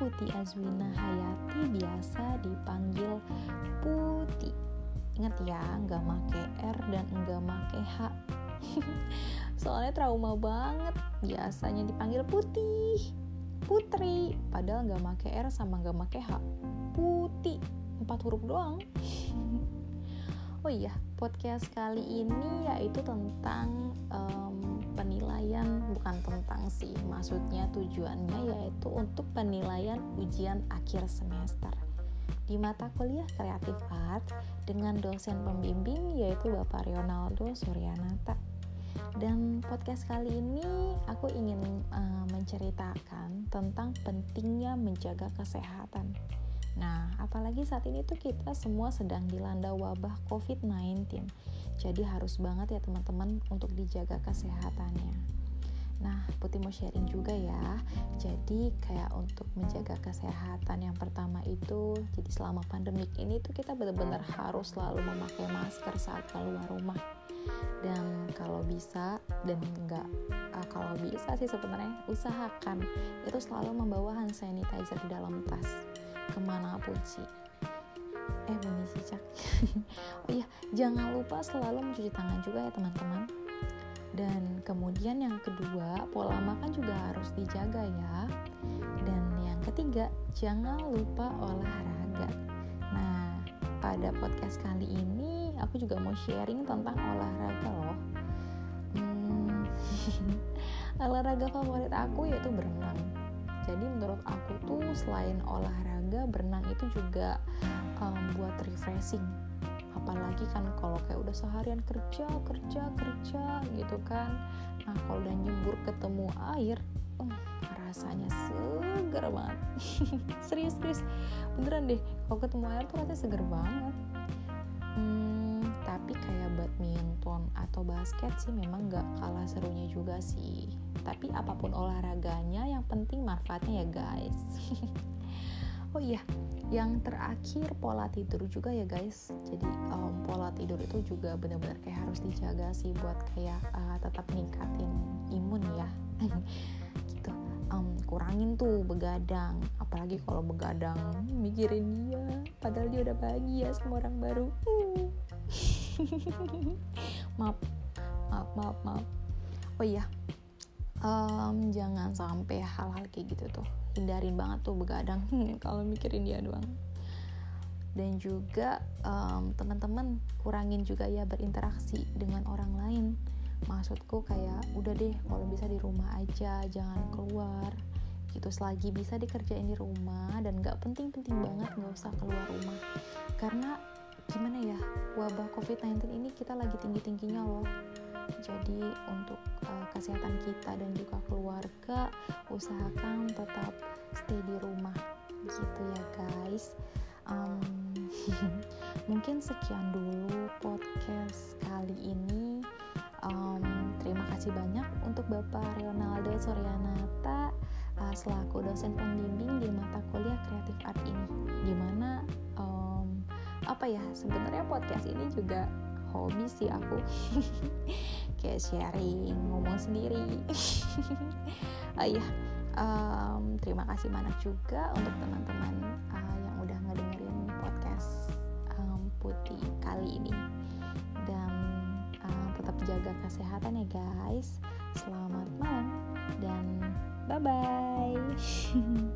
Putih Azwina Hayati biasa dipanggil Putih. Ingat ya, nggak make R dan nggak make H. Soalnya trauma banget, biasanya dipanggil Putih, Putri, padahal nggak make R sama nggak make H. Putih, empat huruf doang. oh iya, podcast kali ini yaitu tentang um, penilaian bukan tentang sih maksudnya tujuannya yaitu untuk penilaian ujian akhir semester. Di mata kuliah kreatif art dengan dosen pembimbing yaitu Bapak Ronaldo Suryanata dan podcast kali ini aku ingin uh, menceritakan tentang pentingnya menjaga kesehatan Nah, apalagi saat ini tuh kita semua sedang dilanda wabah COVID-19. Jadi harus banget ya teman-teman untuk dijaga kesehatannya. Nah, Putih mau sharing juga ya. Jadi kayak untuk menjaga kesehatan yang pertama itu, jadi selama pandemik ini tuh kita benar-benar harus selalu memakai masker saat keluar rumah. Dan kalau bisa dan enggak uh, kalau bisa sih sebenarnya usahakan itu selalu membawa hand sanitizer di dalam tas ke mana pun sih eh bunyi cicak oh iya jangan lupa selalu mencuci tangan juga ya teman-teman dan kemudian yang kedua pola makan juga harus dijaga ya. Dan yang ketiga jangan lupa olahraga. Nah pada podcast kali ini aku juga mau sharing tentang olahraga loh. Hmm, olahraga favorit aku yaitu berenang. Jadi menurut aku tuh selain olahraga berenang itu juga um, buat refreshing apalagi kan kalau kayak udah seharian kerja kerja kerja gitu kan. Nah kalau udah nyebur ketemu air um, rasanya seger banget. Serius serius. Beneran deh kalau ketemu air tuh rasanya seger banget. Hmm, tapi kayak badminton atau basket sih memang gak kalah serunya juga sih. Tapi apa pun olahraganya yang penting manfaatnya ya guys oh iya yang terakhir pola tidur juga ya guys. Jadi um, pola tidur itu juga benar-benar kayak harus dijaga sih buat kayak uh, tetap ningkatin imun ya. Gitu. Um, kurangin tuh begadang. Apalagi kalau begadang mikirin dia. Padahal dia udah bahagia sama orang baru. Maaf. Maaf maaf maaf. Oh iya. Um, jangan sampai hal-hal kayak gitu tuh hindarin banget tuh begadang. Kalau mikirin dia doang. Dan juga um, teman-teman kurangin juga ya berinteraksi dengan orang lain. Maksudku kayak udah deh kalau bisa di rumah aja jangan keluar. Gitu selagi bisa dikerjain di rumah dan nggak penting-penting banget nggak usah keluar rumah. Karena gimana ya wabah covid-19 ini kita lagi tinggi-tingginya loh jadi untuk uh, kesehatan kita dan juga keluarga usahakan tetap stay di rumah. Gitu ya guys. Um, mungkin sekian dulu podcast kali ini. Um, terima kasih banyak untuk Bapak Ronaldo Suryanata uh, selaku dosen pembimbing di mata kuliah kreatif art ini. Di mana um, apa ya sebenarnya podcast ini juga hobi sih aku. Kayak sharing ngomong sendiri. Oh iya. Um, terima kasih banyak juga untuk teman-teman uh, yang udah ngedengerin podcast um, putih kali ini. Dan uh, tetap jaga kesehatan ya guys. Selamat malam dan bye bye